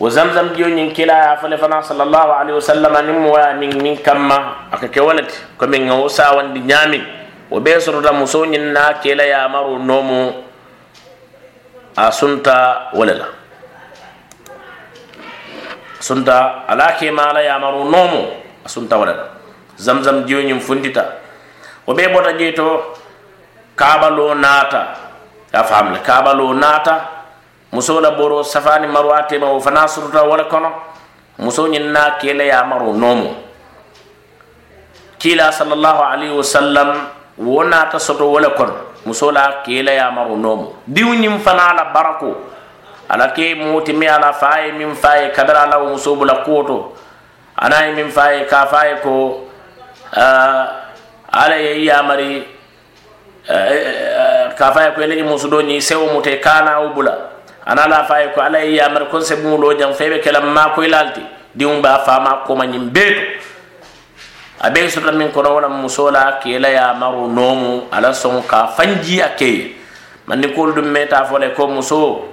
wo zamzam jiyo ñiŋ kilaya fole fana salallahu alaihi wasallam niŋ moya min min kamma aka ka ke wo le ti komiŋ wo sawandi ñamin wo bee sotota muso ñin na kela yamaru noomu a sunta wo la. Sunta ala ke mala ya yamaru noomu a sunta wo la. Zamzam jiyo ñin fundita wo bee bota jee to kaabaloo naata ya famle le kaabaloo naata muso la boro safani marwa tema o fana suruta wala kono. Muso ñin na kele ya maro nomo kila sallallahu alaihi wasallam wona ta soto wala kono. Muso la kele ya maro nomo diw ñin fana la barako ala ke moti mi ala faye min faye kadara la muso bula koto ana min faye ka faye ko uh, ala ye yamari uh, ka faye ko ele muso do ñi sewo mute kana wo bula ana la faye ko ala ya mar ko se muulo jam febe kelam ma ko ilalti. Diun ba fama koma ñiŋ beeto a be sota min kono wala ke la ya maru nomu. Ala soŋ ka fanji ake. Man ni ko dum meta fo le ko muso.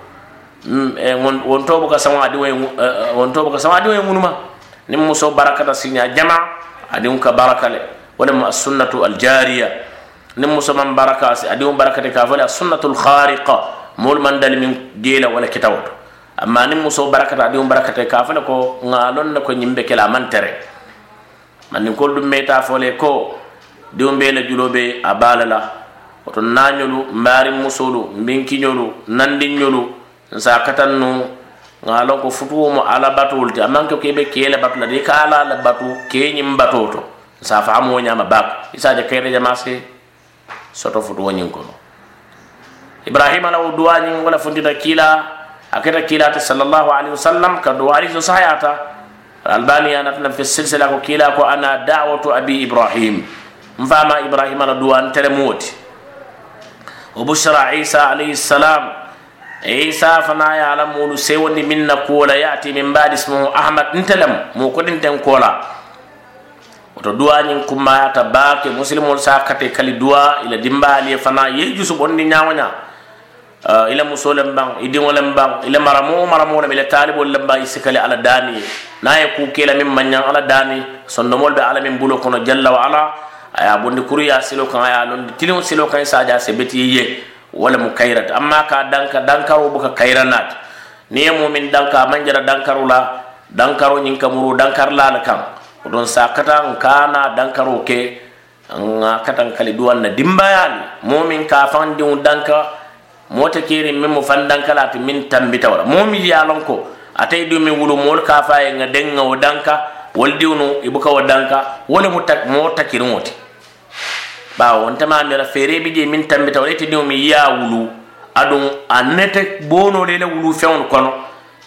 Mm, eh, won to bu ka sama adi way eh, eh, won to bu ka sama adiwo way munuma ni muso barakata sinya jama. Adi adiŋ ka barakale wala ma lemu assunnatu aljariya. Niŋ muso maŋ baraka adiŋo um barakata ka fo le sunnatul khariqa. moolu man dali min diila wala kitawo to. Amma nin muso barakata adiŋo barakata ka fo le ko ŋaalon ne ko ñiŋ be kela a maŋ tere mandinkolu dum meyta fo le ko diŋo be la julo be a baa la la woto naañolu mbaariŋ musolu mbinkiñolu nandiŋolu nsa kataŋ nu ŋaalon ko futuwo mo ala batuwolu ti a maŋ ke ko i be kee le batu la de i ka ala la batu kee ñiŋ batoo to. Nsa faamoo ñaama baako i se a je kayita jamaase soto futuwo ñiŋ kono. Ibrahima la wo duwañiŋ wo le funtita kiila a keta kiilata sallallahu alaihi wasallam ka duwari so sahayata albani ya natana fi silsila ko kiila ko ana da'watu abi ibrahim mfama ibrahima la duwan tere muwoti wa bushra isa alayhi salam isa fana ya ala mulu sewondi min na kola yati min badi ismuhu ahmad ntelem mu kodinten kola woto duwañin kummayata baake musilimol sa kate kali duwa ila dimbali fana ye jusu bondi ñawoña uh, Eh, ila muso len baŋ i diŋo len baŋ ila maramo maramo lem ila taalibolu len baŋ i sikali ala daami ye naŋ ye kuu kela min maŋ ala daami sondomolu be ala min bulo kono jalla wa ala. A ye bondi kuru ye silo kaŋ a ye a londi tiliŋo silo kaŋ i saaja se beti ye wala mu kayirati amma ka danka dankaro buka kayira naati niŋ ye mumin danka a maŋ jara dankaro la dankaro ñiŋ kamuru dankar la le kaŋ don sa kata nka na dankaro ke nŋa kata nkali duwaŋ na dimbayaali mumin ka faŋ diŋo danka mota te min mo fandan kala ate min tambita wala. Mo mi ye lon ko atay du ɗumi wulu mol ka fa e ŋa deŋ ŋa wo danka wolu diwnu i buka wo danka wo le mu moo takiriŋo ti bawo ntema mira feere bi je min tambita wala ite diŋo mi ya wulu adun anete bono le le wulu feŋolu kono.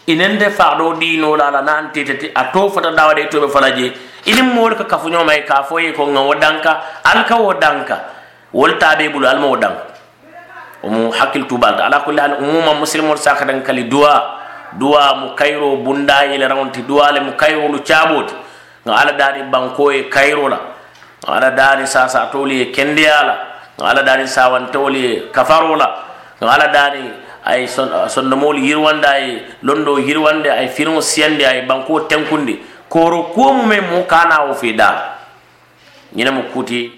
Inente faado diino la la nan tete a to fata dawade to be falaje. Inin mol ka kafuñoma ye ka fo ye ko ŋa wo danka alka wo danka wolu taabe bulu e alma wo danka. Omu hakkil tubalta ala kulli hal umuma muslimol sakadan kali duwa duwa mu kayro bundayele rawnti duwa le mu kayrolu caɓoti ga ala dani banko e kayro la ala dani sasa toli e kendeyala ga ala sawantewoli e kafaro la ga ala dani ay sondomol yirwande ay londo yirwande ay firmo siyande ay banko tenkundi. Koro kuomume mu kana o fi da ñine mo kuti